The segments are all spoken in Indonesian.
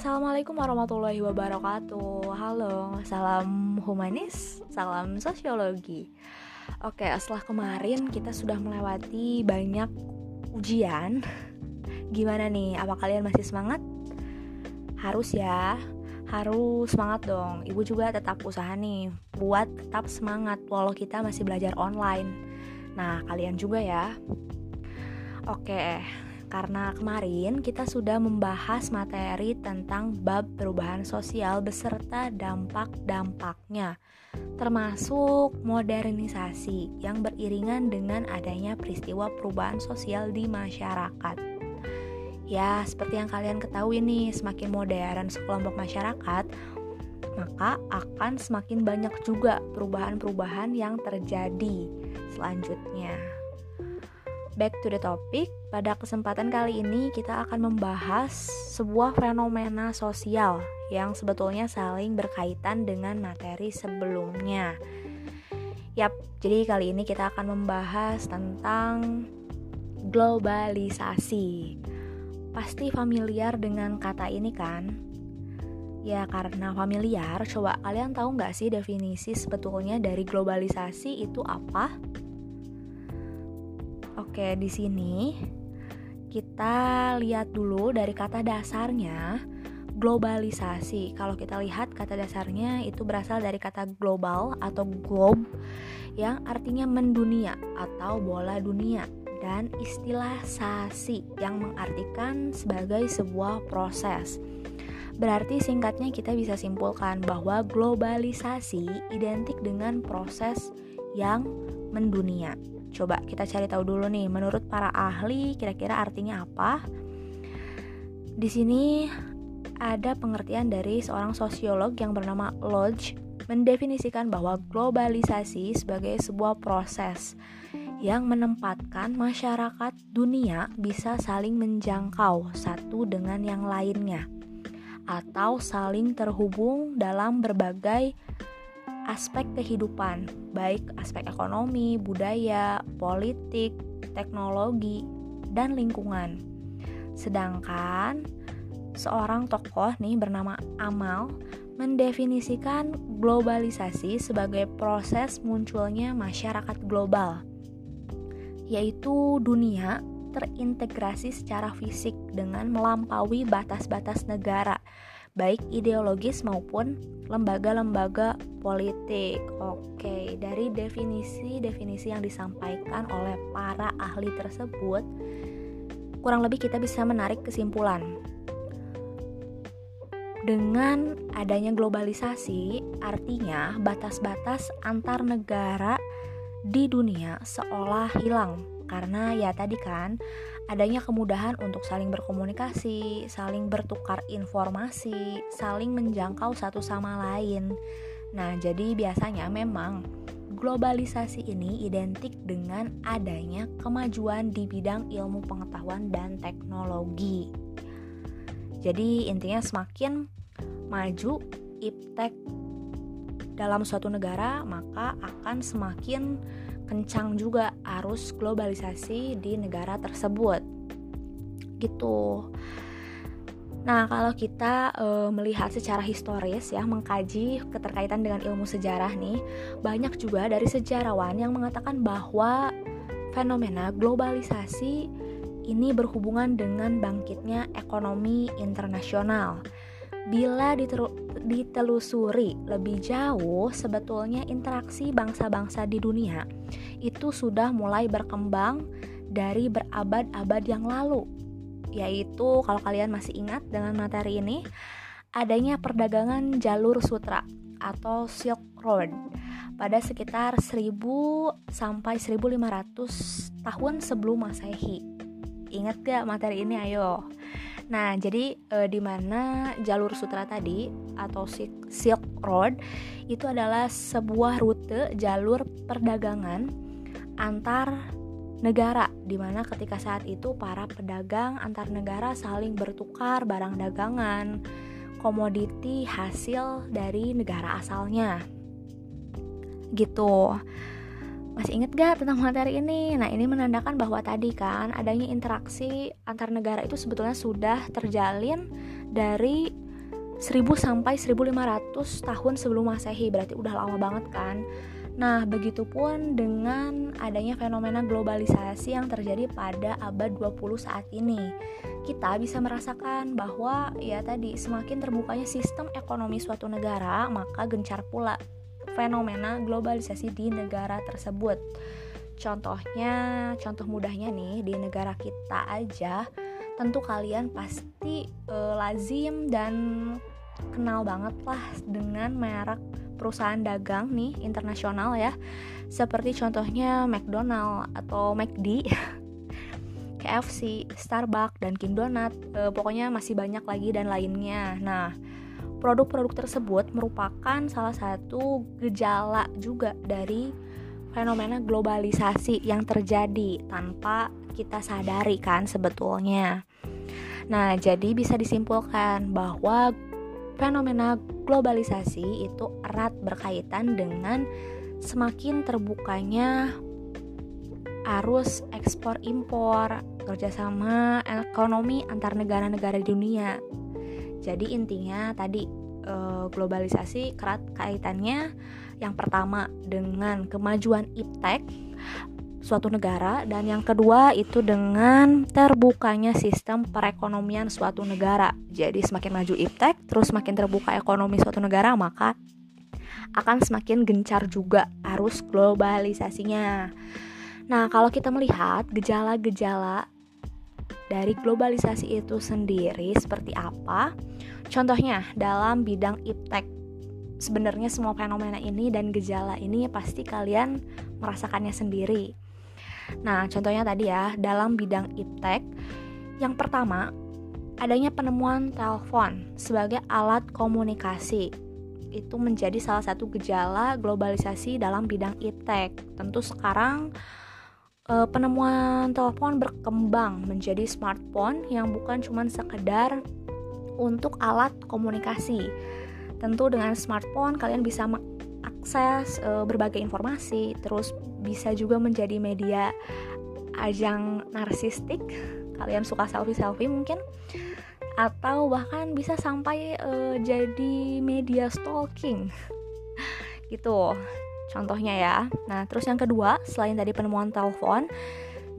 Assalamualaikum warahmatullahi wabarakatuh. Halo, salam humanis, salam sosiologi. Oke, setelah kemarin kita sudah melewati banyak ujian. Gimana nih, apa kalian masih semangat? Harus ya, harus semangat dong. Ibu juga tetap usaha nih Buat tetap semangat walau kita masih belajar online. Nah, kalian juga ya. Oke, karena kemarin kita sudah membahas materi tentang bab perubahan sosial beserta dampak-dampaknya, termasuk modernisasi yang beriringan dengan adanya peristiwa perubahan sosial di masyarakat. Ya, seperti yang kalian ketahui nih, semakin modern sekelompok masyarakat, maka akan semakin banyak juga perubahan-perubahan yang terjadi selanjutnya. Back to the topic, pada kesempatan kali ini kita akan membahas sebuah fenomena sosial yang sebetulnya saling berkaitan dengan materi sebelumnya. Yap, jadi kali ini kita akan membahas tentang globalisasi. Pasti familiar dengan kata ini kan? Ya karena familiar, coba kalian tahu nggak sih definisi sebetulnya dari globalisasi itu apa? Oke, di sini kita lihat dulu dari kata dasarnya globalisasi. Kalau kita lihat kata dasarnya itu berasal dari kata global atau globe yang artinya mendunia atau bola dunia dan istilah sasi yang mengartikan sebagai sebuah proses. Berarti singkatnya kita bisa simpulkan bahwa globalisasi identik dengan proses yang mendunia. Coba kita cari tahu dulu nih, menurut para ahli kira-kira artinya apa? Di sini ada pengertian dari seorang sosiolog yang bernama Lodge mendefinisikan bahwa globalisasi sebagai sebuah proses yang menempatkan masyarakat dunia bisa saling menjangkau satu dengan yang lainnya atau saling terhubung dalam berbagai aspek kehidupan, baik aspek ekonomi, budaya, politik, teknologi, dan lingkungan. Sedangkan seorang tokoh nih bernama Amal mendefinisikan globalisasi sebagai proses munculnya masyarakat global, yaitu dunia terintegrasi secara fisik dengan melampaui batas-batas negara baik ideologis maupun lembaga-lembaga politik. Oke, dari definisi-definisi yang disampaikan oleh para ahli tersebut, kurang lebih kita bisa menarik kesimpulan. Dengan adanya globalisasi, artinya batas-batas antar negara di dunia seolah hilang karena ya tadi kan adanya kemudahan untuk saling berkomunikasi, saling bertukar informasi, saling menjangkau satu sama lain. Nah, jadi biasanya memang globalisasi ini identik dengan adanya kemajuan di bidang ilmu pengetahuan dan teknologi. Jadi intinya semakin maju iptek dalam suatu negara, maka akan semakin kencang juga arus globalisasi di negara tersebut. Gitu. Nah, kalau kita e, melihat secara historis ya, mengkaji keterkaitan dengan ilmu sejarah nih, banyak juga dari sejarawan yang mengatakan bahwa fenomena globalisasi ini berhubungan dengan bangkitnya ekonomi internasional. Bila ditelusuri lebih jauh, sebetulnya interaksi bangsa-bangsa di dunia itu sudah mulai berkembang dari berabad-abad yang lalu. Yaitu kalau kalian masih ingat dengan materi ini, adanya perdagangan jalur sutra atau Silk Road pada sekitar 1000 sampai 1500 tahun sebelum Masehi. Ingat gak materi ini ayo? Nah, jadi e, di mana jalur sutra tadi atau Silk Road itu adalah sebuah rute jalur perdagangan antar negara di mana ketika saat itu para pedagang antar negara saling bertukar barang dagangan, komoditi hasil dari negara asalnya. Gitu. Masih inget gak tentang materi ini? Nah, ini menandakan bahwa tadi kan adanya interaksi antar negara itu sebetulnya sudah terjalin dari 1000 sampai 1500 tahun sebelum Masehi, berarti udah lama banget kan. Nah, begitupun dengan adanya fenomena globalisasi yang terjadi pada abad 20 saat ini. Kita bisa merasakan bahwa ya tadi semakin terbukanya sistem ekonomi suatu negara, maka gencar pula fenomena globalisasi di negara tersebut. Contohnya, contoh mudahnya nih di negara kita aja, tentu kalian pasti e, lazim dan kenal banget lah dengan merek perusahaan dagang nih internasional ya. Seperti contohnya McDonald atau McD. KFC, Starbucks, dan King Donut, e, pokoknya masih banyak lagi dan lainnya. Nah, produk-produk tersebut merupakan salah satu gejala juga dari fenomena globalisasi yang terjadi tanpa kita sadari kan sebetulnya. Nah, jadi bisa disimpulkan bahwa fenomena globalisasi itu erat berkaitan dengan semakin terbukanya arus ekspor impor, kerjasama ekonomi antar negara-negara dunia. Jadi intinya tadi eh, globalisasi kerat kaitannya yang pertama dengan kemajuan iptek suatu negara dan yang kedua itu dengan terbukanya sistem perekonomian suatu negara. Jadi semakin maju iptek, terus semakin terbuka ekonomi suatu negara, maka akan semakin gencar juga arus globalisasinya. Nah, kalau kita melihat gejala-gejala dari globalisasi itu sendiri seperti apa? Contohnya dalam bidang iptek. Sebenarnya semua fenomena ini dan gejala ini pasti kalian merasakannya sendiri. Nah, contohnya tadi ya, dalam bidang iptek, yang pertama adanya penemuan telepon sebagai alat komunikasi itu menjadi salah satu gejala globalisasi dalam bidang iptek. Tentu sekarang uh, penemuan telepon berkembang menjadi smartphone yang bukan cuma sekedar untuk alat komunikasi. Tentu dengan smartphone kalian bisa mengakses uh, berbagai informasi, terus bisa juga menjadi media ajang narsistik. Kalian suka selfie-selfie mungkin atau bahkan bisa sampai uh, jadi media stalking. gitu. Contohnya ya. Nah, terus yang kedua, selain tadi penemuan telepon,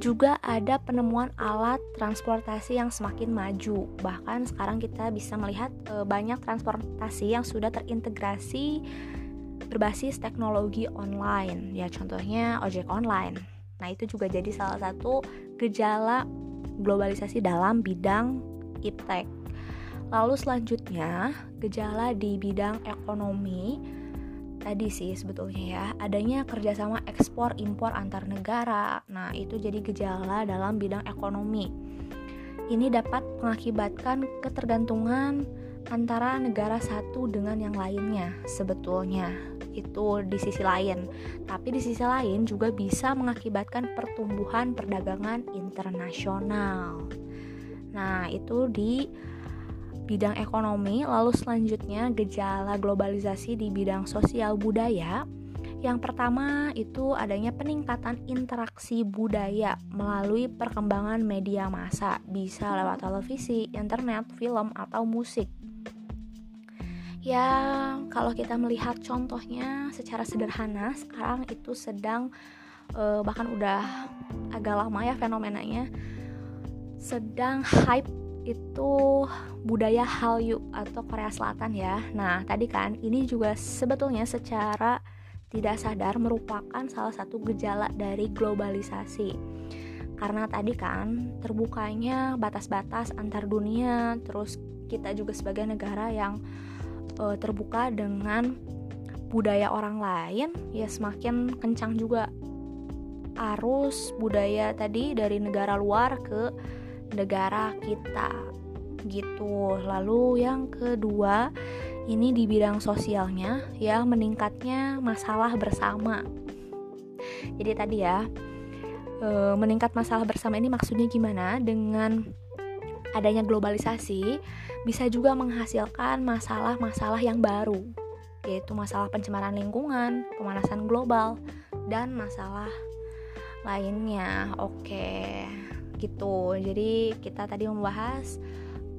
juga ada penemuan alat transportasi yang semakin maju. Bahkan sekarang kita bisa melihat e, banyak transportasi yang sudah terintegrasi berbasis teknologi online. Ya, contohnya ojek online. Nah, itu juga jadi salah satu gejala globalisasi dalam bidang iptek. Lalu selanjutnya, gejala di bidang ekonomi tadi sih sebetulnya ya adanya kerjasama ekspor impor antar negara. Nah itu jadi gejala dalam bidang ekonomi. Ini dapat mengakibatkan ketergantungan antara negara satu dengan yang lainnya sebetulnya. Itu di sisi lain. Tapi di sisi lain juga bisa mengakibatkan pertumbuhan perdagangan internasional. Nah itu di bidang ekonomi, lalu selanjutnya gejala globalisasi di bidang sosial budaya. Yang pertama itu adanya peningkatan interaksi budaya melalui perkembangan media massa, bisa lewat televisi, internet, film, atau musik. Ya, kalau kita melihat contohnya secara sederhana, sekarang itu sedang eh, bahkan udah agak lama ya fenomenanya sedang hype itu budaya Hallyu atau Korea Selatan ya. Nah, tadi kan ini juga sebetulnya secara tidak sadar merupakan salah satu gejala dari globalisasi. Karena tadi kan terbukanya batas-batas antar dunia, terus kita juga sebagai negara yang uh, terbuka dengan budaya orang lain, ya semakin kencang juga arus budaya tadi dari negara luar ke negara kita gitu. Lalu yang kedua, ini di bidang sosialnya ya meningkatnya masalah bersama. Jadi tadi ya, e, meningkat masalah bersama ini maksudnya gimana? Dengan adanya globalisasi bisa juga menghasilkan masalah-masalah yang baru, yaitu masalah pencemaran lingkungan, pemanasan global, dan masalah lainnya. Oke gitu jadi kita tadi membahas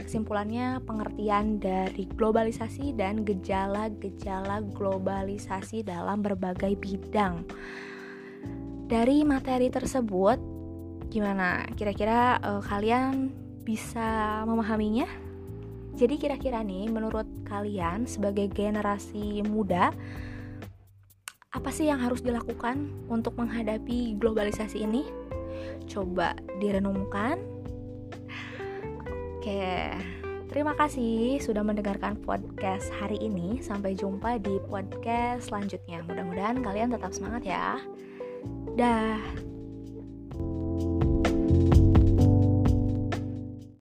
kesimpulannya pengertian dari globalisasi dan gejala-gejala globalisasi dalam berbagai bidang. Dari materi tersebut, gimana? Kira-kira uh, kalian bisa memahaminya? Jadi kira-kira nih menurut kalian sebagai generasi muda apa sih yang harus dilakukan untuk menghadapi globalisasi ini? Coba direnungkan. Oke, terima kasih sudah mendengarkan podcast hari ini. Sampai jumpa di podcast selanjutnya. Mudah-mudahan kalian tetap semangat ya. Dah.